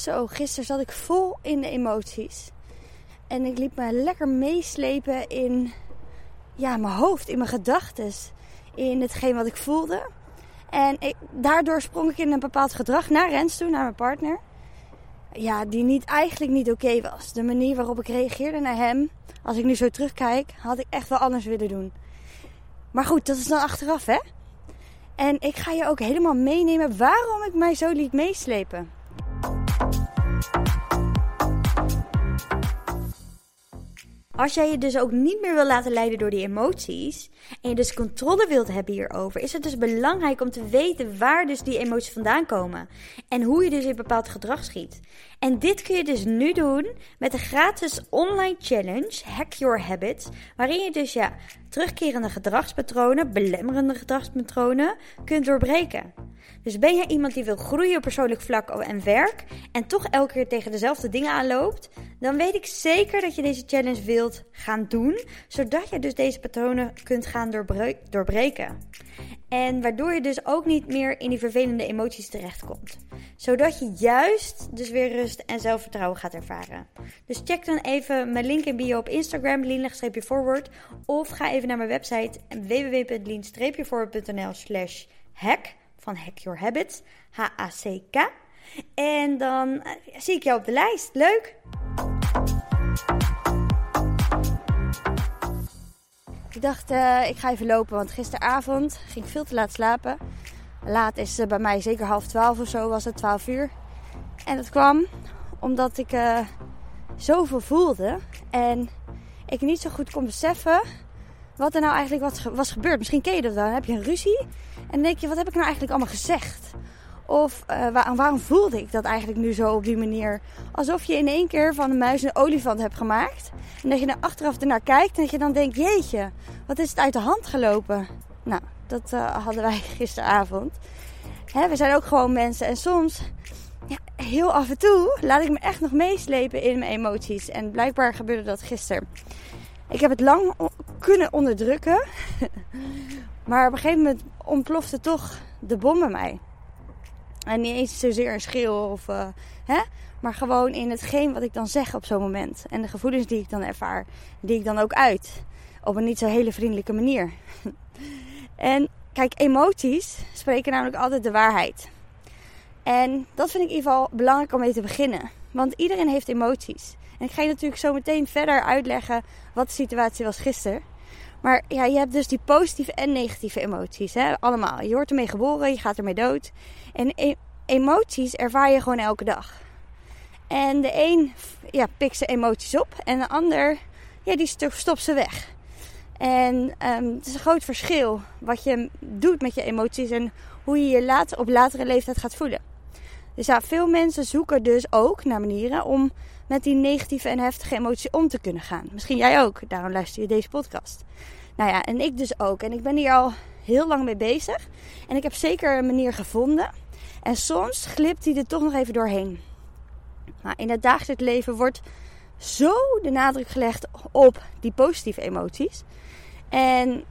Zo, gisteren zat ik vol in de emoties. En ik liep me lekker meeslepen in ja, mijn hoofd, in mijn gedachten. In hetgeen wat ik voelde. En ik, daardoor sprong ik in een bepaald gedrag naar Rens toe, naar mijn partner. Ja, die niet, eigenlijk niet oké was. De manier waarop ik reageerde naar hem, als ik nu zo terugkijk, had ik echt wel anders willen doen. Maar goed, dat is dan achteraf, hè? En ik ga je ook helemaal meenemen waarom ik mij zo liet meeslepen. Als jij je dus ook niet meer wil laten leiden door die emoties en je dus controle wilt hebben hierover, is het dus belangrijk om te weten waar dus die emoties vandaan komen en hoe je dus in bepaald gedrag schiet. En dit kun je dus nu doen met de gratis online challenge Hack Your Habits, waarin je dus ja, terugkerende gedragspatronen, belemmerende gedragspatronen kunt doorbreken. Dus ben jij iemand die wil groeien op persoonlijk vlak en werk en toch elke keer tegen dezelfde dingen aanloopt, dan weet ik zeker dat je deze challenge wilt gaan doen, zodat je dus deze patronen kunt gaan doorbreken. En waardoor je dus ook niet meer in die vervelende emoties terechtkomt. Zodat je juist dus weer rust en zelfvertrouwen gaat ervaren. Dus check dan even mijn link in bio op Instagram, lean-forward. Of ga even naar mijn website www.lean-forward.nl slash hack van Hack Your Habits. H-A-C-K. En dan eh, zie ik jou op de lijst. Leuk! Ik dacht, uh, ik ga even lopen, want gisteravond ging ik veel te laat slapen. Laat is uh, bij mij zeker half twaalf of zo, was het twaalf uur. En dat kwam omdat ik zoveel voelde en ik niet zo goed kon beseffen wat er nou eigenlijk wat was gebeurd. Misschien ken je dat. Dan heb je een ruzie en denk je, wat heb ik nou eigenlijk allemaal gezegd? Of uh, waar, waarom voelde ik dat eigenlijk nu zo op die manier? Alsof je in één keer van een muis een olifant hebt gemaakt. En dat je er achteraf ernaar kijkt en dat je dan denkt, jeetje, wat is het uit de hand gelopen? Nou, dat uh, hadden wij gisteravond. Hè, we zijn ook gewoon mensen en soms, ja, heel af en toe, laat ik me echt nog meeslepen in mijn emoties. En blijkbaar gebeurde dat gisteren. Ik heb het lang kunnen onderdrukken. maar op een gegeven moment ontplofte toch de bom bij mij. En niet eens zozeer een schreeuw of... Uh, hè? Maar gewoon in hetgeen wat ik dan zeg op zo'n moment. En de gevoelens die ik dan ervaar. Die ik dan ook uit. Op een niet zo hele vriendelijke manier. en kijk, emoties spreken namelijk altijd de waarheid. En dat vind ik in ieder geval belangrijk om mee te beginnen. Want iedereen heeft emoties. En ik ga je natuurlijk zo meteen verder uitleggen wat de situatie was gisteren. Maar ja, je hebt dus die positieve en negatieve emoties. Hè? Allemaal. Je wordt ermee geboren, je gaat ermee dood. En e emoties ervaar je gewoon elke dag. En de een ja, pikt zijn emoties op en de ander ja, die stopt ze weg. En um, het is een groot verschil wat je doet met je emoties en hoe je je later, op latere leeftijd gaat voelen. Dus ja, veel mensen zoeken dus ook naar manieren om met die negatieve en heftige emoties om te kunnen gaan. Misschien jij ook, daarom luister je deze podcast. Nou ja, en ik dus ook. En ik ben hier al heel lang mee bezig. En ik heb zeker een manier gevonden. En soms glipt die er toch nog even doorheen. Nou, in het dagelijks leven wordt zo de nadruk gelegd op die positieve emoties. En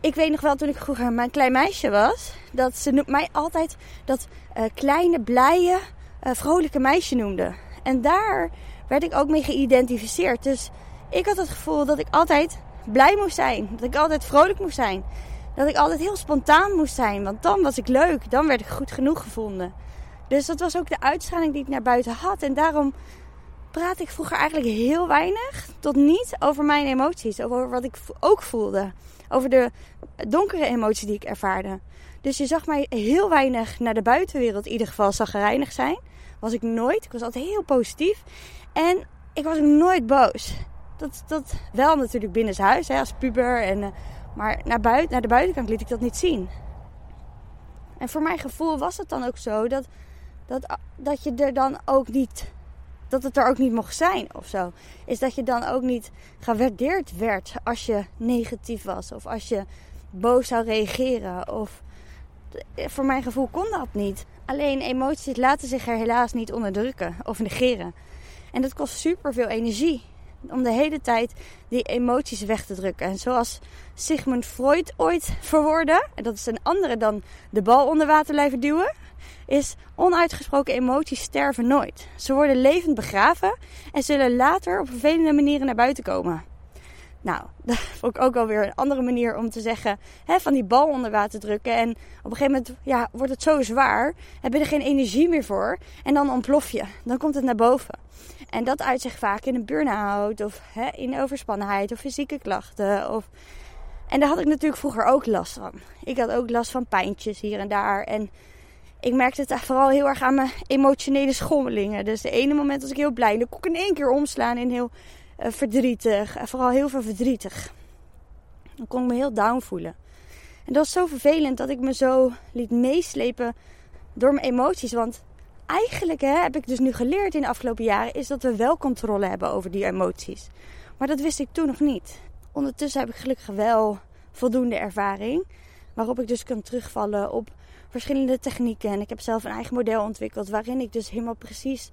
ik weet nog wel toen ik vroeger mijn klein meisje was, dat ze mij altijd dat uh, kleine, blije, uh, vrolijke meisje noemde. En daar werd ik ook mee geïdentificeerd. Dus ik had het gevoel dat ik altijd blij moest zijn. Dat ik altijd vrolijk moest zijn. Dat ik altijd heel spontaan moest zijn. Want dan was ik leuk. Dan werd ik goed genoeg gevonden. Dus dat was ook de uitstraling die ik naar buiten had. En daarom praat ik vroeger eigenlijk heel weinig tot niet over mijn emoties. Over wat ik ook voelde. Over de donkere emoties die ik ervaarde. Dus je zag mij heel weinig naar de buitenwereld in ieder geval zagrijnig zijn. Was ik nooit. Ik was altijd heel positief. En ik was ook nooit boos. Dat, dat wel natuurlijk binnen huis, hè, als puber. En, uh, maar naar, buiten, naar de buitenkant liet ik dat niet zien. En voor mijn gevoel was het dan ook zo dat, dat, dat je er dan ook niet. Dat het er ook niet mocht zijn of zo. Is dat je dan ook niet gewaardeerd werd als je negatief was. Of als je boos zou reageren. Of voor mijn gevoel kon dat niet. Alleen emoties laten zich er helaas niet onderdrukken of negeren. En dat kost super veel energie om de hele tijd die emoties weg te drukken. En zoals Sigmund Freud ooit verwoordde, en dat is een andere dan de bal onder water blijven duwen. is onuitgesproken emoties sterven nooit. Ze worden levend begraven en zullen later op vervelende manieren naar buiten komen. Nou, dat vond ik ook alweer een andere manier om te zeggen: hè, van die bal onder water drukken. En op een gegeven moment ja, wordt het zo zwaar, heb je er geen energie meer voor. En dan ontplof je. Dan komt het naar boven. En dat uit zich vaak in een burn-out of hè, in overspannenheid of fysieke klachten. Of... En daar had ik natuurlijk vroeger ook last van. Ik had ook last van pijntjes hier en daar. En ik merkte het vooral heel erg aan mijn emotionele schommelingen. Dus de ene moment was ik heel blij. Dan kon ik in één keer omslaan in heel verdrietig. En vooral heel veel verdrietig. Dan kon ik me heel down voelen. En dat was zo vervelend dat ik me zo liet meeslepen door mijn emoties. Want eigenlijk hè, heb ik dus nu geleerd in de afgelopen jaren... is dat we wel controle hebben over die emoties. Maar dat wist ik toen nog niet. Ondertussen heb ik gelukkig wel voldoende ervaring. Waarop ik dus kan terugvallen op verschillende technieken. En ik heb zelf een eigen model ontwikkeld. Waarin ik dus helemaal precies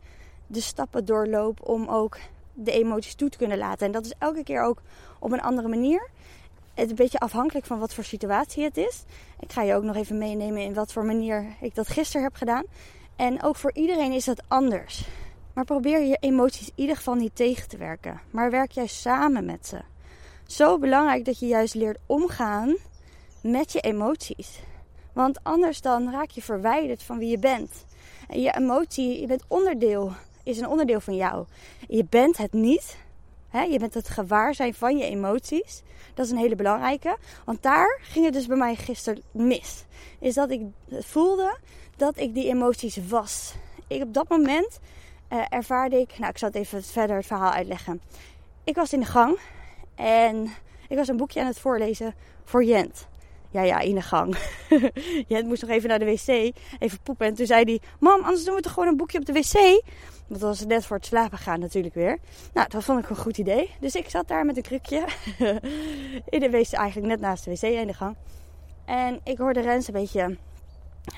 de stappen doorloop om ook de emoties toe te kunnen laten. En dat is elke keer ook op een andere manier. Het is een beetje afhankelijk van wat voor situatie het is. Ik ga je ook nog even meenemen in wat voor manier ik dat gisteren heb gedaan. En ook voor iedereen is dat anders. Maar probeer je emoties in ieder geval niet tegen te werken. Maar werk juist samen met ze. Zo belangrijk dat je juist leert omgaan met je emoties. Want anders dan raak je verwijderd van wie je bent. En je emotie, je bent onderdeel is een onderdeel van jou. Je bent het niet. Hè? Je bent het gewaarzijn van je emoties. Dat is een hele belangrijke. Want daar ging het dus bij mij gisteren mis. Is dat ik voelde dat ik die emoties was. Ik, op dat moment uh, ervaarde ik. Nou, ik zal het even verder het verhaal uitleggen. Ik was in de gang en ik was een boekje aan het voorlezen voor Jent. Ja, ja, in de gang. Jent moest nog even naar de wc, even poepen. En toen zei hij: Mam, anders doen we toch gewoon een boekje op de wc? Want dat was net voor het slapen gaan natuurlijk weer. Nou, dat vond ik een goed idee. Dus ik zat daar met een krukje. in de wc, eigenlijk net naast de wc in de gang. En ik hoorde Rens een beetje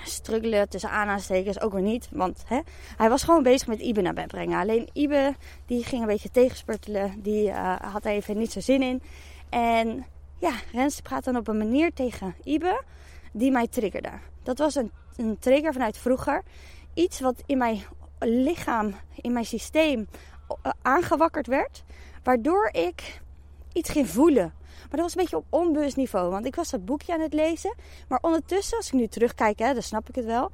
struggelen tussen aanhalingstekens. Ook weer niet. Want hè, hij was gewoon bezig met Ibe naar bed brengen. Alleen Ibe, die ging een beetje tegenspurtelen. Die uh, had even niet zo zin in. En ja, Rens praat dan op een manier tegen Ibe die mij triggerde. Dat was een, een trigger vanuit vroeger. Iets wat in mij lichaam, in mijn systeem eh, aangewakkerd werd. Waardoor ik iets ging voelen. Maar dat was een beetje op onbewust niveau. Want ik was dat boekje aan het lezen. Maar ondertussen, als ik nu terugkijk, hè, dan snap ik het wel.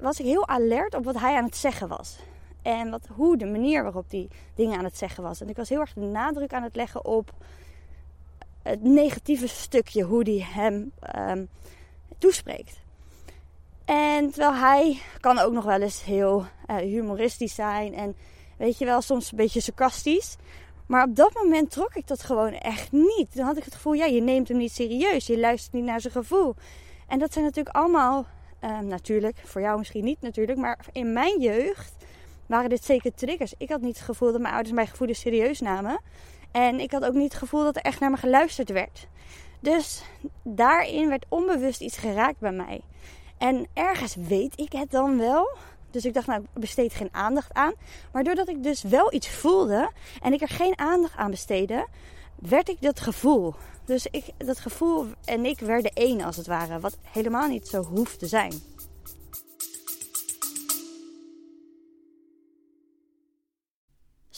Was ik heel alert op wat hij aan het zeggen was. En wat, hoe, de manier waarop hij dingen aan het zeggen was. En ik was heel erg de nadruk aan het leggen op het negatieve stukje. Hoe hij hem um, toespreekt. En terwijl hij kan ook nog wel eens heel uh, humoristisch zijn en weet je wel, soms een beetje sarcastisch. Maar op dat moment trok ik dat gewoon echt niet. Dan had ik het gevoel, ja, je neemt hem niet serieus. Je luistert niet naar zijn gevoel. En dat zijn natuurlijk allemaal, uh, natuurlijk, voor jou misschien niet natuurlijk, maar in mijn jeugd waren dit zeker triggers. Ik had niet het gevoel dat mijn ouders mijn gevoelens serieus namen. En ik had ook niet het gevoel dat er echt naar me geluisterd werd. Dus daarin werd onbewust iets geraakt bij mij. En ergens weet ik het dan wel. Dus ik dacht, nou, ik besteed geen aandacht aan. Maar doordat ik dus wel iets voelde en ik er geen aandacht aan besteedde, werd ik dat gevoel. Dus ik, dat gevoel en ik werden één als het ware. Wat helemaal niet zo hoeft te zijn.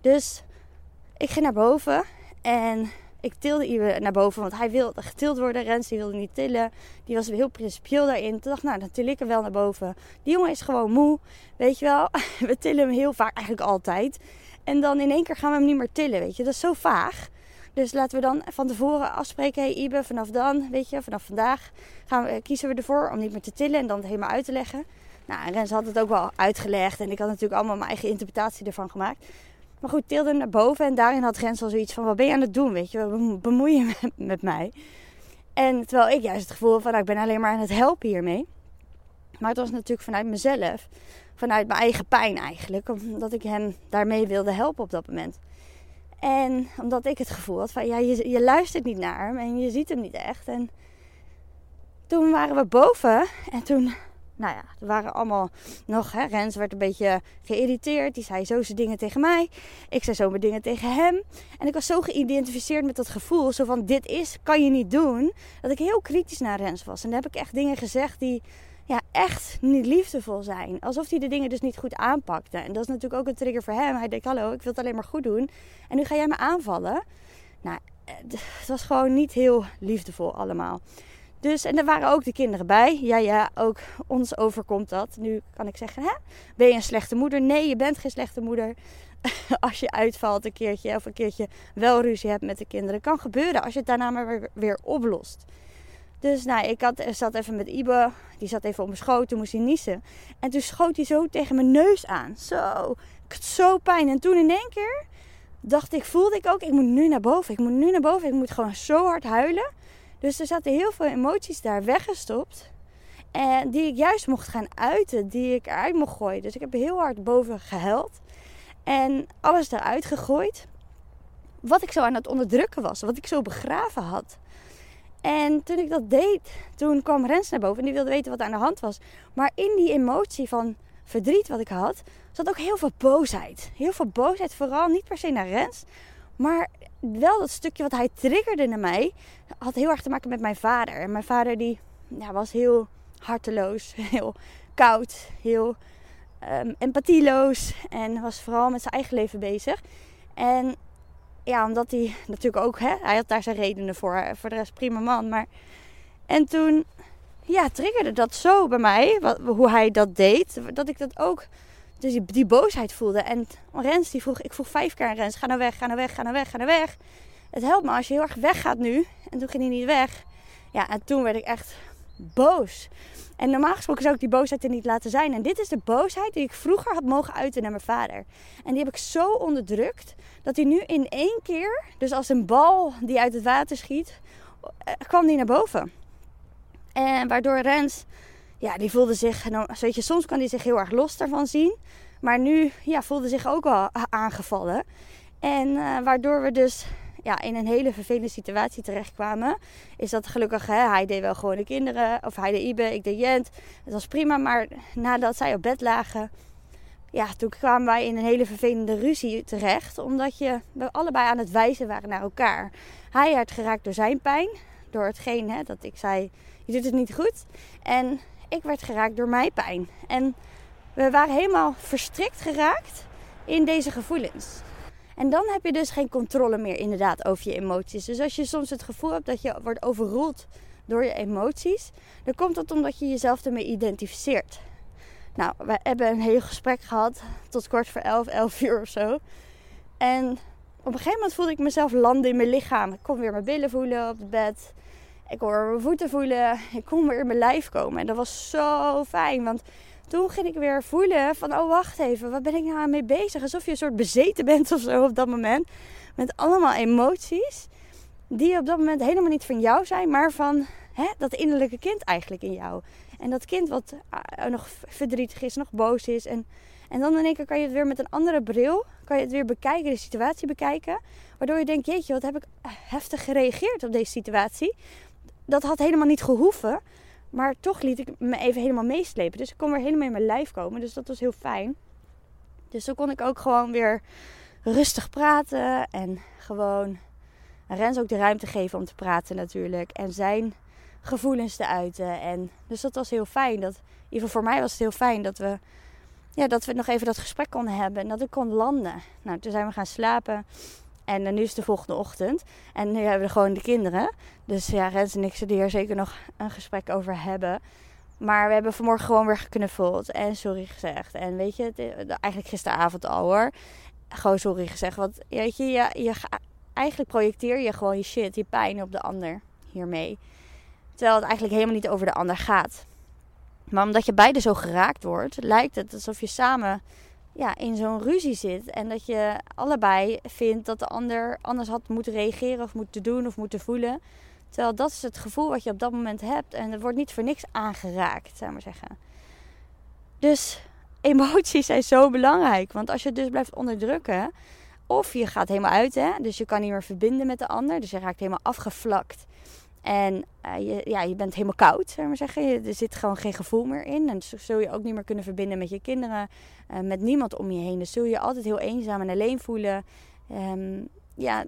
Dus ik ging naar boven en ik tilde Iwe naar boven, want hij wilde getild worden. Rens die wilde niet tillen. Die was heel principieel daarin. Toen dacht nou, dan til ik hem wel naar boven. Die jongen is gewoon moe, weet je wel. We tillen hem heel vaak, eigenlijk altijd. En dan in één keer gaan we hem niet meer tillen, weet je. Dat is zo vaag. Dus laten we dan van tevoren afspreken. Hey Ibe, vanaf dan, weet je, vanaf vandaag gaan we, kiezen we ervoor om niet meer te tillen en dan het helemaal uit te leggen. Nou, Rens had het ook wel uitgelegd. En ik had natuurlijk allemaal mijn eigen interpretatie ervan gemaakt. Maar goed, tilde naar boven. En daarin had Rens al zoiets van, wat ben je aan het doen? Weet je, bemoei je met, mij? En terwijl ik juist het gevoel van, nou, ik ben alleen maar aan het helpen hiermee. Maar het was natuurlijk vanuit mezelf. Vanuit mijn eigen pijn eigenlijk. Omdat ik hem daarmee wilde helpen op dat moment. En omdat ik het gevoel had van, ja, je, je luistert niet naar hem. En je ziet hem niet echt. En toen waren we boven. En toen nou ja, er waren allemaal nog. Hè, Rens werd een beetje geïrriteerd. Die zei zo zijn dingen tegen mij. Ik zei zo mijn dingen tegen hem. En ik was zo geïdentificeerd met dat gevoel. Zo van: dit is, kan je niet doen. Dat ik heel kritisch naar Rens was. En dan heb ik echt dingen gezegd die ja, echt niet liefdevol zijn. Alsof hij de dingen dus niet goed aanpakte. En dat is natuurlijk ook een trigger voor hem. Hij denkt: hallo, ik wil het alleen maar goed doen. En nu ga jij me aanvallen. Nou, het was gewoon niet heel liefdevol allemaal. Dus, en er waren ook de kinderen bij. Ja, ja, ook ons overkomt dat. Nu kan ik zeggen, hè? ben je een slechte moeder? Nee, je bent geen slechte moeder. als je uitvalt een keertje of een keertje wel ruzie hebt met de kinderen. Kan gebeuren als je het daarna maar weer, weer oplost. Dus nou, ik had, zat even met Ibe. Die zat even op mijn schoot. Toen moest hij niezen. En toen schoot hij zo tegen mijn neus aan. Zo. Ik had zo pijn. En toen in één keer dacht ik, voelde ik ook, ik moet nu naar boven. Ik moet nu naar boven. Ik moet gewoon zo hard huilen. Dus er zaten heel veel emoties daar weggestopt. En die ik juist mocht gaan uiten, die ik eruit mocht gooien. Dus ik heb heel hard boven gehuild. En alles eruit gegooid. Wat ik zo aan het onderdrukken was. Wat ik zo begraven had. En toen ik dat deed, toen kwam Rens naar boven en die wilde weten wat er aan de hand was. Maar in die emotie van verdriet wat ik had, zat ook heel veel boosheid. Heel veel boosheid, vooral niet per se naar Rens, maar wel dat stukje wat hij triggerde naar mij, had heel erg te maken met mijn vader. En mijn vader die ja, was heel harteloos, heel koud, heel um, empathieloos. En was vooral met zijn eigen leven bezig. En ja, omdat hij natuurlijk ook, hè, hij had daar zijn redenen voor. Voor de rest prima man. Maar en toen, ja, triggerde dat zo bij mij, hoe hij dat deed, dat ik dat ook dus die, boosheid voelde. En Rens die vroeg, ik vroeg vijf keer aan Rens, ga nou weg, ga nou weg, ga nou weg, ga nou weg. Het helpt me als je heel erg weggaat nu. En toen ging hij niet weg. Ja, en toen werd ik echt boos. En normaal gesproken zou ik die boosheid er niet laten zijn. En dit is de boosheid die ik vroeger had mogen uiten naar mijn vader. En die heb ik zo onderdrukt dat hij nu in één keer, dus als een bal die uit het water schiet, eh, kwam die naar boven. En waardoor Rens ja, die voelde zich, weet je, soms kan hij zich heel erg los daarvan zien. Maar nu ja, voelde zich ook al aangevallen. En uh, waardoor we dus ja, in een hele vervelende situatie terechtkwamen. Is dat gelukkig, hè, hij deed wel gewoon de kinderen. Of hij deed Ibe, ik deed Jent. Het was prima, maar nadat zij op bed lagen... Ja, toen kwamen wij in een hele vervelende ruzie terecht. Omdat je, we allebei aan het wijzen waren naar elkaar. Hij werd geraakt door zijn pijn. Door hetgeen hè, dat ik zei, je doet het niet goed. En ik werd geraakt door mijn pijn. En we waren helemaal verstrikt geraakt in deze gevoelens. En dan heb je dus geen controle meer inderdaad over je emoties. Dus als je soms het gevoel hebt dat je wordt overroeld door je emoties, dan komt dat omdat je jezelf ermee identificeert. Nou, we hebben een heel gesprek gehad tot kort voor 11, 11 uur of zo. En op een gegeven moment voelde ik mezelf landen in mijn lichaam. Ik kon weer mijn billen voelen op het bed. Ik hoor mijn voeten voelen. Ik kon weer in mijn lijf komen. En dat was zo fijn. Want toen ging ik weer voelen van... Oh, wacht even. Wat ben ik nou mee bezig? Alsof je een soort bezeten bent of zo op dat moment. Met allemaal emoties. Die op dat moment helemaal niet van jou zijn. Maar van hè, dat innerlijke kind eigenlijk in jou. En dat kind wat uh, nog verdrietig is, nog boos is. En, en dan in één keer kan je het weer met een andere bril... Kan je het weer bekijken, de situatie bekijken. Waardoor je denkt, jeetje, wat heb ik heftig gereageerd op deze situatie dat had helemaal niet gehoeven. Maar toch liet ik me even helemaal meeslepen. Dus ik kon weer helemaal in mijn lijf komen. Dus dat was heel fijn. Dus zo kon ik ook gewoon weer rustig praten. En gewoon Rens ook de ruimte geven om te praten natuurlijk. En zijn gevoelens te uiten. En dus dat was heel fijn. Dat, even voor mij was het heel fijn dat we, ja, dat we nog even dat gesprek konden hebben. En dat ik kon landen. Nou, toen zijn we gaan slapen. En uh, nu is de volgende ochtend. En nu hebben we gewoon de kinderen. Dus ja, Rens en ik zullen hier zeker nog een gesprek over hebben. Maar we hebben vanmorgen gewoon weer geknuffeld. En sorry gezegd. En weet je, het, eigenlijk gisteravond al hoor. Gewoon sorry gezegd. Want weet je, je, je, eigenlijk projecteer je gewoon je shit, je pijn op de ander hiermee. Terwijl het eigenlijk helemaal niet over de ander gaat. Maar omdat je beide zo geraakt wordt, lijkt het alsof je samen ja, in zo'n ruzie zit. En dat je allebei vindt dat de ander anders had moeten reageren of moeten doen of moeten voelen. Terwijl dat is het gevoel wat je op dat moment hebt. En er wordt niet voor niks aangeraakt, zou maar zeggen. Dus emoties zijn zo belangrijk. Want als je het dus blijft onderdrukken, of je gaat helemaal uit, hè, dus je kan niet meer verbinden met de ander, dus je raakt helemaal afgevlakt. En uh, je, ja, je bent helemaal koud, zou maar zeggen. er zit gewoon geen gevoel meer in. En zul je ook niet meer kunnen verbinden met je kinderen, uh, met niemand om je heen. Dus zul je je altijd heel eenzaam en alleen voelen. Um, ja,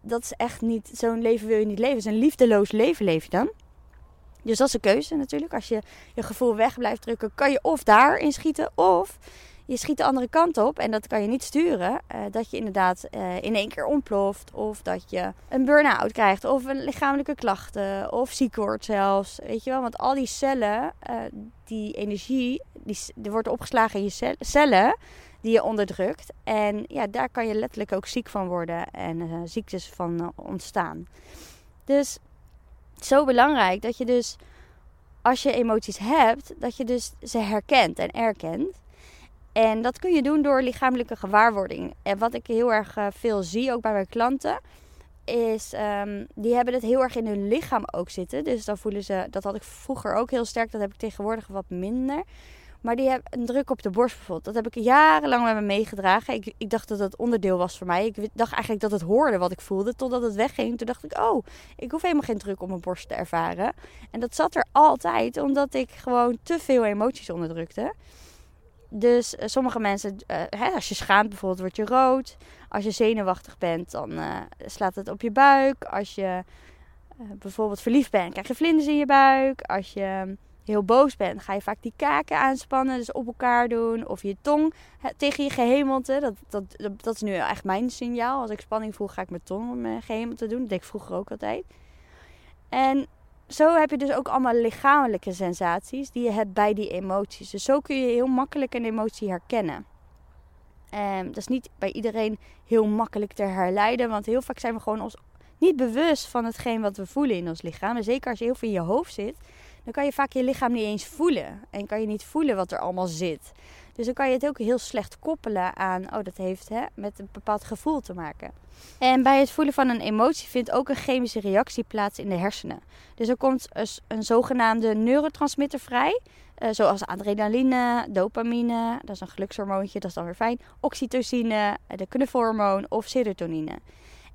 dat is echt niet, zo'n leven wil je niet leven. Een liefdeloos leven leef je dan. Dus dat is een keuze natuurlijk. Als je je gevoel weg blijft drukken, kan je of daarin schieten, of je schiet de andere kant op en dat kan je niet sturen. Uh, dat je inderdaad uh, in één keer ontploft. Of dat je een burn-out krijgt. Of een lichamelijke klachten. Of ziek wordt zelfs. Weet je wel? Want al die cellen, uh, die energie, die, die wordt opgeslagen in je cellen die je onderdrukt. En ja, daar kan je letterlijk ook ziek van worden. En ziektes van ontstaan. Dus zo belangrijk dat je dus als je emoties hebt, dat je dus ze herkent en erkent. En dat kun je doen door lichamelijke gewaarwording. En wat ik heel erg uh, veel zie, ook bij mijn klanten, is um, die hebben het heel erg in hun lichaam ook zitten. Dus dan voelen ze, dat had ik vroeger ook heel sterk, dat heb ik tegenwoordig wat minder. Maar die hebben een druk op de borst bijvoorbeeld. Dat heb ik jarenlang met me meegedragen. Ik, ik dacht dat het onderdeel was voor mij. Ik dacht eigenlijk dat het hoorde wat ik voelde. Totdat het wegging. Toen dacht ik, oh, ik hoef helemaal geen druk op mijn borst te ervaren. En dat zat er altijd, omdat ik gewoon te veel emoties onderdrukte. Dus uh, sommige mensen, uh, hè, als je schaamt bijvoorbeeld, word je rood. Als je zenuwachtig bent, dan uh, slaat het op je buik. Als je bijvoorbeeld verliefd bent, krijg je vlinders in je buik. Als je heel boos bent, ga je vaak die kaken aanspannen, dus op elkaar doen. Of je tong tegen je gehemelte. Dat, dat, dat, is nu echt mijn signaal. Als ik spanning voel, ga ik mijn tong op mijn gehemelte doen. Dat deed ik vroeger ook altijd. En zo heb je dus ook allemaal lichamelijke sensaties die je hebt bij die emoties. Dus zo kun je heel makkelijk een emotie herkennen. En dat is niet bij iedereen heel makkelijk te herleiden, want heel vaak zijn we gewoon ons niet bewust van hetgeen wat we voelen in ons lichaam. En zeker als je heel veel in je hoofd zit, dan kan je vaak je lichaam niet eens voelen. En kan je niet voelen wat er allemaal zit. Dus dan kan je het ook heel slecht koppelen aan, oh dat heeft hè, met een bepaald gevoel te maken. En bij het voelen van een emotie vindt ook een chemische reactie plaats in de hersenen. Dus er komt een, zogenaamde neurotransmitter vrij. Uh, zoals adrenaline, dopamine, dat is een gelukshormoontje, dat is dan weer fijn. Oxytocine, de knuffelhormoon of serotonine.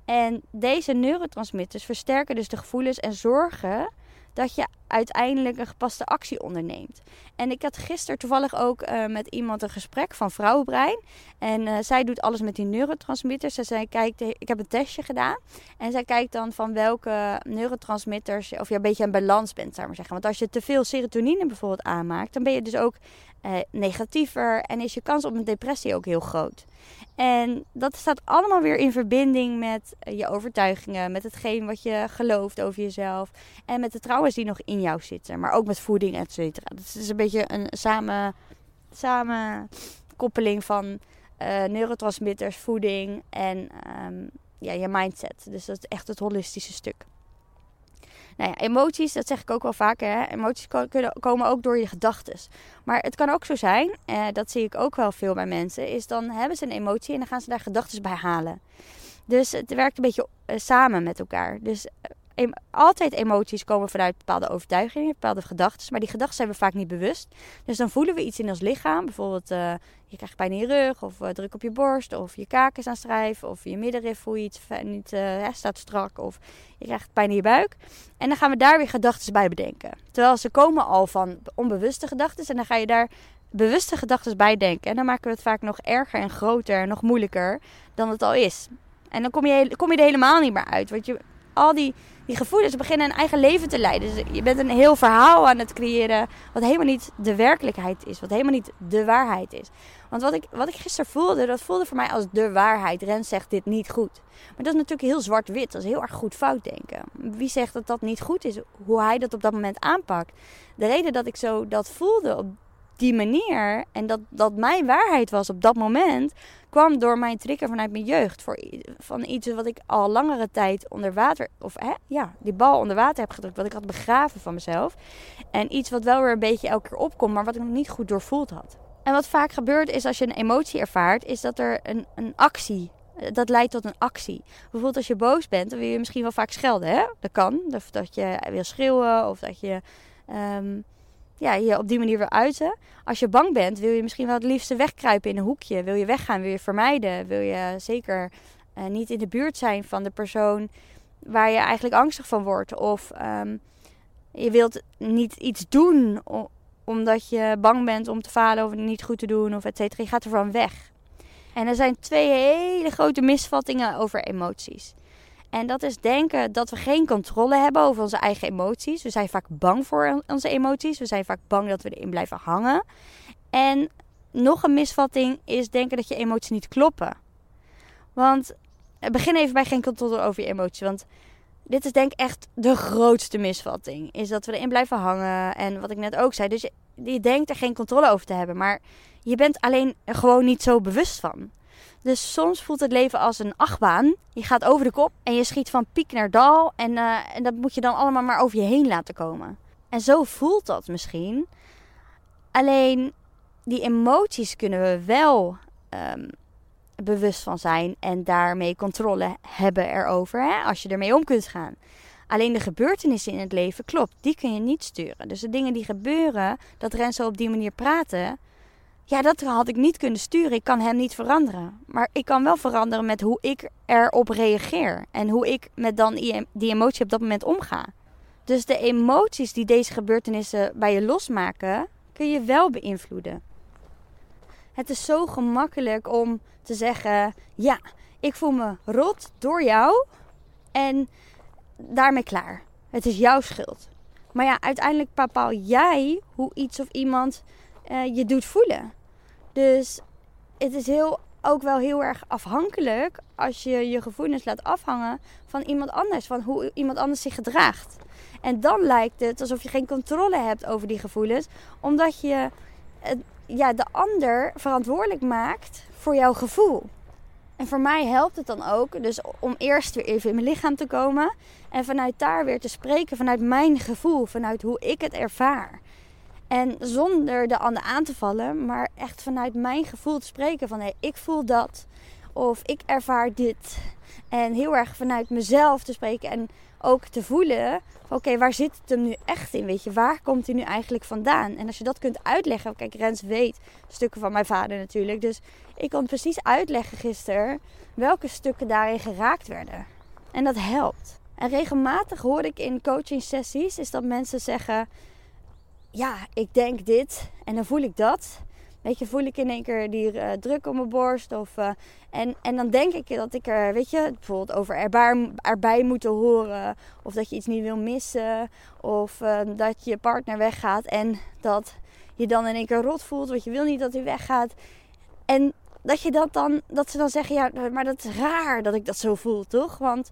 En deze neurotransmitters versterken dus de gevoelens en zorgen dat je uiteindelijk een gepaste actie onderneemt. En ik had gisteren toevallig ook uh, met iemand een gesprek van Vrouwenbrein. En uh, zij doet alles met die neurotransmitters. Zij kijkt, ik heb een testje gedaan. En zij kijkt dan van welke neurotransmitters, of je een beetje een balans bent, zou maar zeggen. Want als je te veel serotonine bijvoorbeeld aanmaakt, dan ben je dus ook uh, negatiever en is je kans op een depressie ook heel groot. En dat staat allemaal weer in verbinding met je overtuigingen, met hetgeen wat je gelooft over jezelf en met de trouwens die nog in jou zitten, maar ook met voeding, et cetera. Het is een beetje een samen, samenkoppeling van uh, neurotransmitters, voeding en um, ja, je mindset. Dus dat is echt het holistische stuk. Nou ja, emoties, dat zeg ik ook wel vaker. Hè? Emoties kunnen komen ook door je gedachten. Maar het kan ook zo zijn, eh, dat zie ik ook wel veel bij mensen, is dan hebben ze een emotie en dan gaan ze daar gedachten bij halen. Dus het werkt een beetje uh, samen met elkaar. Dus uh, altijd emoties komen vanuit bepaalde overtuigingen, bepaalde gedachten. Maar die gedachten zijn we vaak niet bewust. Dus dan voelen we iets in ons lichaam. Bijvoorbeeld, uh, je krijgt pijn in je rug, of uh, druk op je borst, of je kaak is aan of je middenrif voel je niet uh, staat strak, of je krijgt pijn in je buik. En dan gaan we daar weer gedachten bij bedenken. Terwijl ze komen al van onbewuste gedachten en dan ga je daar bewuste gedachten bij denken. En dan maken we het vaak nog erger en groter en nog moeilijker dan het al is. En dan kom je, kom je er helemaal niet meer uit. Want je, al die die gevoelens beginnen een eigen leven te leiden. Dus je bent een heel verhaal aan het creëren. Wat helemaal niet de werkelijkheid is. Wat helemaal niet de waarheid is. Want wat ik, wat ik gisteren voelde, dat voelde voor mij als de waarheid. Ren zegt dit niet goed. Maar dat is natuurlijk heel zwart-wit. Dat is heel erg goed fout denken. Wie zegt dat dat niet goed is? Hoe hij dat op dat moment aanpakt. De reden dat ik zo dat voelde op die manier, en dat, dat mijn waarheid was op dat moment, kwam door mijn trigger vanuit mijn jeugd. Voor, van iets wat ik al langere tijd onder water, of hè, ja, die bal onder water heb gedrukt. Wat ik had begraven van mezelf. En iets wat wel weer een beetje elke keer opkomt, maar wat ik nog niet goed doorvoeld had. En wat vaak gebeurt is als je een emotie ervaart, is dat er een, een actie dat leidt tot een actie. Bijvoorbeeld als je boos bent, dan wil je misschien wel vaak schelden. Hè? Dat kan. Of dat je wil schreeuwen of dat je ehm, ja, je op die manier wil uiten. Als je bang bent, wil je misschien wel het liefste wegkruipen in een hoekje. Wil je weggaan, wil je vermijden. Wil je zeker uh, niet in de buurt zijn van de persoon waar je eigenlijk angstig van wordt. Of um, je wilt niet iets doen omdat je bang bent om te falen of niet goed te doen of et cetera. Je gaat ervan weg. En er zijn twee hele grote misvattingen over emoties. En dat is denken dat we geen controle hebben over onze eigen emoties. We zijn vaak bang voor onze emoties. We zijn vaak bang dat we erin blijven hangen. En nog een misvatting is denken dat je emoties niet kloppen. Want eh, begin even bij geen controle over je emoties. Want dit is denk ik echt de grootste misvatting. Is dat we erin blijven hangen. En wat ik net ook zei. Dus je, je denkt er geen controle over te hebben. Maar je bent alleen gewoon niet zo bewust van. Dus soms voelt het leven als een achtbaan. Je gaat over de kop en je schiet van piek naar dal. En, uh, en dat moet je dan allemaal maar over je heen laten komen. En zo voelt dat misschien. Alleen die emoties kunnen we wel um, bewust van zijn en daarmee controle hebben erover. Hè? Als je ermee om kunt gaan. Alleen de gebeurtenissen in het leven, klopt, die kun je niet sturen. Dus de dingen die gebeuren, dat Renzo op die manier praten, ja, dat had ik niet kunnen sturen. Ik kan hem niet veranderen. Maar ik kan wel veranderen met hoe ik erop reageer. En hoe ik met dan die emotie op dat moment omga. Dus de emoties die deze gebeurtenissen bij je losmaken, kun je wel beïnvloeden. Het is zo gemakkelijk om te zeggen: Ja, ik voel me rot door jou. En daarmee klaar. Het is jouw schuld. Maar ja, uiteindelijk bepaal jij hoe iets of iemand uh, je doet voelen. Dus het is heel, ook wel heel erg afhankelijk als je je gevoelens laat afhangen van iemand anders, van hoe iemand anders zich gedraagt. En dan lijkt het alsof je geen controle hebt over die gevoelens, omdat je ja, de ander verantwoordelijk maakt voor jouw gevoel. En voor mij helpt het dan ook, dus om eerst weer even in mijn lichaam te komen en vanuit daar weer te spreken, vanuit mijn gevoel, vanuit hoe ik het ervaar. En zonder de ander aan te vallen, maar echt vanuit mijn gevoel te spreken van hé, hey, ik voel dat of ik ervaar dit. En heel erg vanuit mezelf te spreken en ook te voelen, oké, waar zit het hem nu echt in? Weet je, waar komt hij nu eigenlijk vandaan? En als je dat kunt uitleggen, kijk, Rens weet stukken van mijn vader natuurlijk, dus ik kon precies uitleggen gisteren welke stukken daarin geraakt werden. En dat helpt. En regelmatig hoor ik in coaching sessies is dat mensen zeggen ja, ik denk dit en dan voel ik dat. Weet je, voel ik in één keer die uh, druk op mijn borst. Of, uh, en, en dan denk ik dat ik er, weet je, bijvoorbeeld over erbij, moeten horen. Of dat je iets niet wil missen. Of uh, dat je partner weggaat en dat je dan in één keer rot voelt. Want je wil niet dat hij weggaat. En dat, je dat, dan, dat ze dan zeggen, ja, maar dat is raar dat ik dat zo voel, toch? Want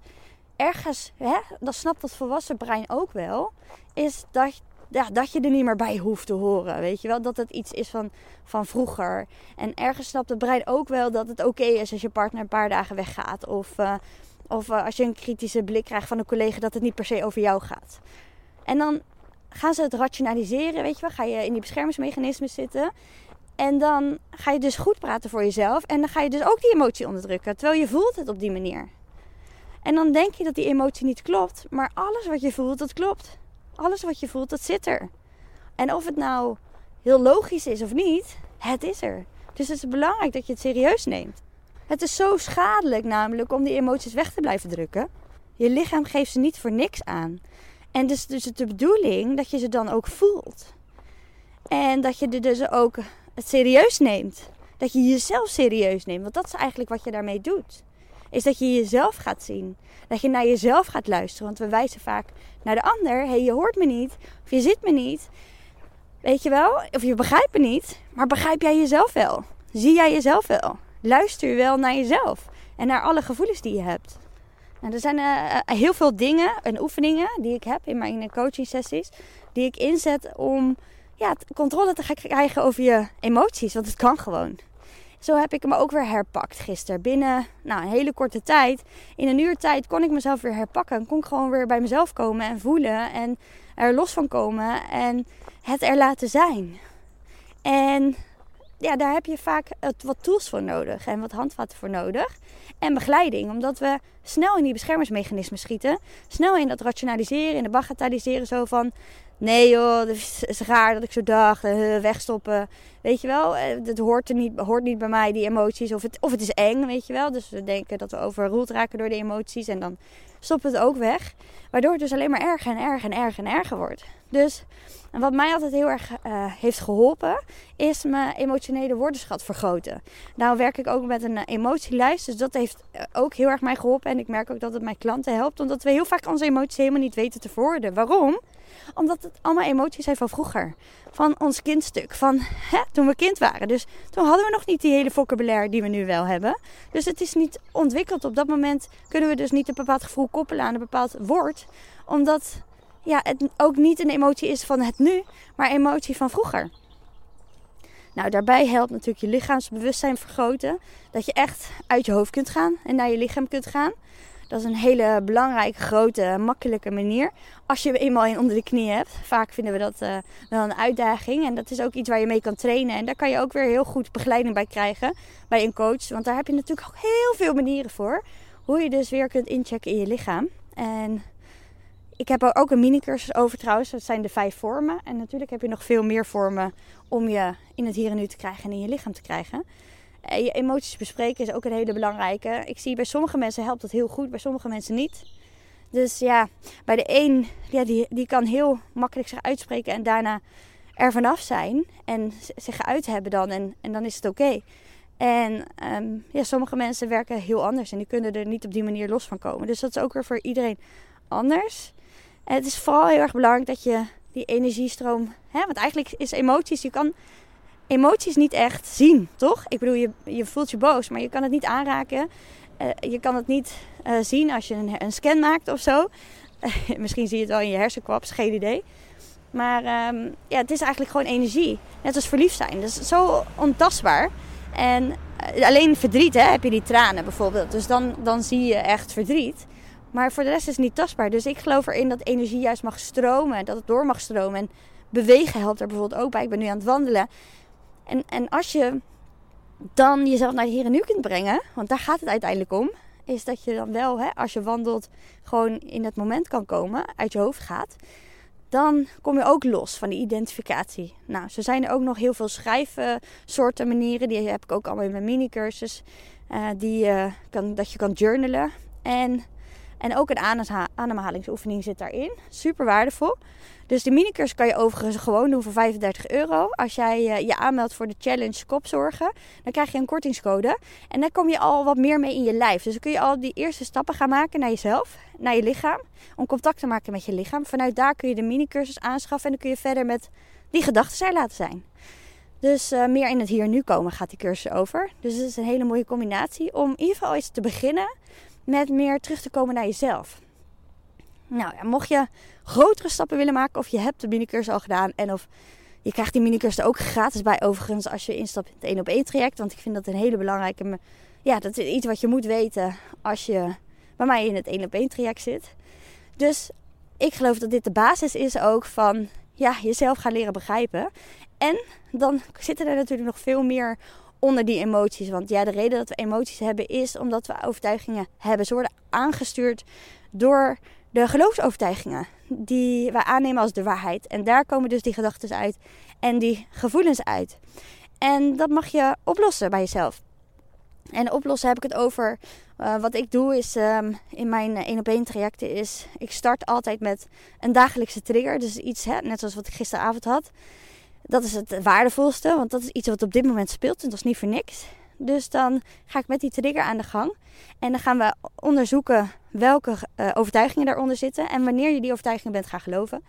ergens, hè, dat snapt dat volwassen brein ook wel, is dat ja, dat je er niet meer bij hoeft te horen. Weet je wel, dat het iets is van, van vroeger. En ergens snapt het brein ook wel dat het oké is als je partner een paar dagen weggaat. Of, uh, of uh, als je een kritische blik krijgt van een collega dat het niet per se over jou gaat. En dan gaan ze het rationaliseren, weet je wel. Ga je in die beschermingsmechanismen zitten. En dan ga je dus goed praten voor jezelf. En dan ga je dus ook die emotie onderdrukken. Terwijl je voelt het op die manier. En dan denk je dat die emotie niet klopt. Maar alles wat je voelt, dat klopt alles wat je voelt, dat zit er. En of het nou heel logisch is of niet, het is er. Dus het is belangrijk dat je het serieus neemt. Het is zo schadelijk namelijk om die emoties weg te blijven drukken. Je lichaam geeft ze niet voor niks aan. En dus, dus het de bedoeling dat je ze dan ook voelt. En dat je er dus ook het serieus neemt. Dat je jezelf serieus neemt. Want dat is eigenlijk wat je daarmee doet is dat je jezelf gaat zien. Dat je naar jezelf gaat luisteren. Want we wijzen vaak naar de ander. Hé, hey, je hoort me niet. Of je ziet me niet. Weet je wel? Of je begrijpt me niet. Maar begrijp jij jezelf wel? Zie jij jezelf wel? Luister je wel naar jezelf? En naar alle gevoelens die je hebt. Nou, er zijn uh, heel veel dingen en oefeningen die ik heb in mijn coaching sessies. Die ik inzet om ja, controle te krijgen over je emoties. Want het kan gewoon. Zo heb ik me ook weer herpakt gisteren. Binnen nou, een hele korte tijd, in een uur tijd, kon ik mezelf weer herpakken. En kon ik gewoon weer bij mezelf komen en voelen. En er los van komen. En het er laten zijn. En ja, daar heb je vaak wat tools voor nodig en wat handvatten voor nodig. En begeleiding, omdat we snel in die beschermingsmechanismen schieten. Snel in dat rationaliseren, in de bagatelliseren zo van... Nee joh, het is raar dat ik zo dacht, uh, wegstoppen. Weet je wel, het hoort, er niet, hoort niet bij mij, die emoties. Of het, of het is eng, weet je wel. Dus we denken dat we overroeld raken door de emoties en dan stoppen we het ook weg. Waardoor het dus alleen maar erger en erger en erger en erger wordt. Dus wat mij altijd heel erg uh, heeft geholpen, is mijn emotionele woordenschat vergroten. Nou werk ik ook met een emotielijst, dus dat heeft ook heel erg mij geholpen. En ik merk ook dat het mijn klanten helpt, omdat we heel vaak onze emoties helemaal niet weten te verwoorden. Waarom? Omdat het allemaal emoties zijn van vroeger. Van ons kindstuk. Van hè, toen we kind waren. Dus toen hadden we nog niet die hele vocabulaire die we nu wel hebben. Dus het is niet ontwikkeld. Op dat moment kunnen we dus niet een bepaald gevoel koppelen aan een bepaald woord. Omdat ja, het ook niet een emotie is van het nu, maar emotie van vroeger. Nou, daarbij helpt natuurlijk je lichaamsbewustzijn vergroten. Dat je echt uit je hoofd kunt gaan en naar je lichaam kunt gaan. Dat is een hele belangrijke, grote, makkelijke manier. Als je eenmaal in onder de knie hebt. Vaak vinden we dat uh, wel een uitdaging. En dat is ook iets waar je mee kan trainen. En daar kan je ook weer heel goed begeleiding bij krijgen. Bij een coach. Want daar heb je natuurlijk ook heel veel manieren voor. Hoe je dus weer kunt inchecken in je lichaam. En ik heb er ook een mini-cursus over trouwens. Dat zijn de vijf vormen. En natuurlijk heb je nog veel meer vormen om je in het hier en nu te krijgen en in je lichaam te krijgen. En je emoties bespreken is ook een hele belangrijke. Ik zie bij sommige mensen helpt dat heel goed, bij sommige mensen niet. Dus ja, bij de een, ja, die, die kan heel makkelijk zich uitspreken en daarna er vanaf zijn. En zich geuit hebben dan en, en dan is het oké. En um, ja, sommige mensen werken heel anders en die kunnen er niet op die manier los van komen. Dus dat is ook weer voor iedereen anders. Het is vooral heel erg belangrijk dat je die energiestroom. Hè, want eigenlijk is emoties. Je kan emoties niet echt zien, toch? Ik bedoel, je, je voelt je boos, maar je kan het niet aanraken. Uh, je kan het niet uh, zien als je een, een, scan maakt of zo. Misschien zie je het wel in je hersenkwaps, geen idee. Maar um, ja, het is eigenlijk gewoon energie. Net als verliefd zijn. Dat is zo ontastbaar. En alleen verdriet, hè, heb je die tranen bijvoorbeeld. Dus dan, dan zie je echt verdriet. Maar voor de rest is het niet tastbaar. Dus ik geloof erin dat energie juist mag stromen. Dat het door mag stromen. En bewegen helpt er bijvoorbeeld ook bij. Ik ben nu aan het wandelen. En, en als je dan jezelf naar hier en nu kunt brengen. Want daar gaat het uiteindelijk om. Is dat je dan wel, hè, als je wandelt, gewoon in het moment kan komen. Uit je hoofd gaat. Dan kom je ook los van die identificatie. Nou, zo zijn er ook nog heel veel schrijfsoorten manieren. Die heb ik ook allemaal in mijn mini-cursus. Uh, die, uh, kan, dat je kan journalen. En en ook een ademhalingsoefening zit daarin. Super waardevol. Dus de minicursus kan je overigens gewoon doen voor 35 euro. Als jij uh, je aanmeldt voor de challenge kopzorgen, dan krijg je een kortingscode. En dan kom je al wat meer mee in je lijf. Dus dan kun je al die eerste stappen gaan maken naar jezelf, naar je lichaam. Om contact te maken met je lichaam. Vanuit daar kun je de minicursus aanschaffen en dan kun je verder met die gedachten er laten zijn. Dus uh, meer in het hier en nu komen gaat die cursus over. Dus het is een hele mooie combinatie om in ieder geval eens te beginnen met meer terug te komen naar jezelf. Nou ja, mocht je grotere stappen willen maken of je hebt de minicursus al gedaan en of je krijgt die minicursus er ook gratis bij overigens als je instapt in het 1 op 1 traject. Want ik vind dat een hele belangrijke, ja dat is iets wat je moet weten als je bij mij in het 1 op 1 traject zit. Dus ik geloof dat dit de basis is ook van ja, jezelf gaan leren begrijpen. En dan zitten er natuurlijk nog veel meer onder die emoties. Want ja, de reden dat we emoties hebben is omdat we overtuigingen hebben. Ze worden aangestuurd door de geloofsovertuigingen die wij aannemen als de waarheid. En daar komen dus die gedachten uit en die gevoelens uit. En dat mag je oplossen bij jezelf. En oplossen heb ik het over. Uh, wat ik doe is um, in mijn één op één trajecten is. Ik start altijd met een dagelijkse trigger. Dus iets, net zoals wat ik gisteravond had. Dat is het waardevolste, want dat is iets wat op dit moment speelt en dat is niet voor niks. Dus dan ga ik met die trigger aan de gang. En dan gaan we onderzoeken welke uh, overtuigingen daaronder zitten. En wanneer je die overtuigingen bent gaan geloven.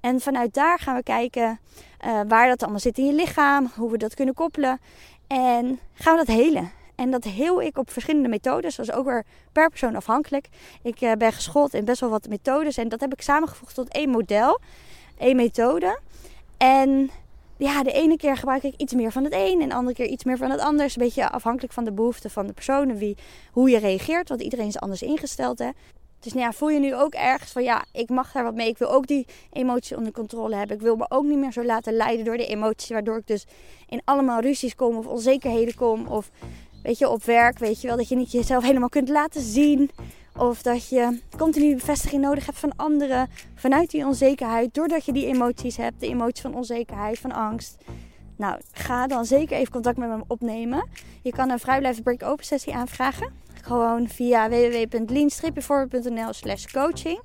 En vanuit daar gaan we kijken uh, waar dat allemaal zit in je lichaam. Hoe we dat kunnen koppelen. En gaan we dat helen. En dat heel ik op verschillende methodes. Dat is ook weer per persoon afhankelijk. Ik uh, ben geschoold in best wel wat methodes. En dat heb ik samengevoegd tot één model. één methode. En ja, de ene keer gebruik ik iets meer van het een en de andere keer iets meer van het ander. Een beetje afhankelijk van de behoeften van de persoon wie, hoe je reageert. Want iedereen is anders ingesteld. Hè. Dus nou ja, voel je nu ook ergens van ja, ik mag daar wat mee. Ik wil ook die emoties onder controle hebben. Ik wil me ook niet meer zo laten leiden door de emoties. Waardoor ik dus in allemaal ruzies kom of onzekerheden kom. Of weet je, op werk weet je wel dat je niet jezelf helemaal kunt laten zien. Of dat je continu bevestiging nodig hebt van anderen vanuit die onzekerheid. Doordat je die emoties hebt, de emoties van onzekerheid, van angst. Nou, ga dan zeker even contact met me opnemen. Je kan een vrijblijvend break-open sessie aanvragen. Gewoon via www.lean-forward.nl slash coaching.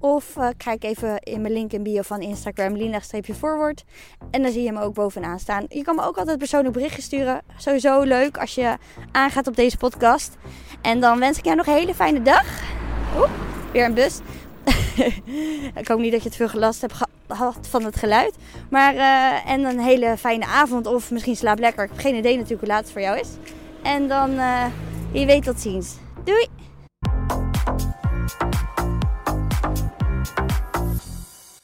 Of uh, kijk even in mijn link in bio van Instagram, Lina-forward. En dan zie je hem ook bovenaan staan. Je kan me ook altijd persoonlijk berichtje sturen. Sowieso leuk als je aangaat op deze podcast. En dan wens ik jou nog een hele fijne dag. Oeh, weer een bus. ik hoop niet dat je het veel gelast hebt gehad van het geluid. Maar, uh, en een hele fijne avond. Of misschien slaap lekker. Ik heb geen idee natuurlijk hoe laat het voor jou is. En dan, uh, je weet tot ziens. Doei!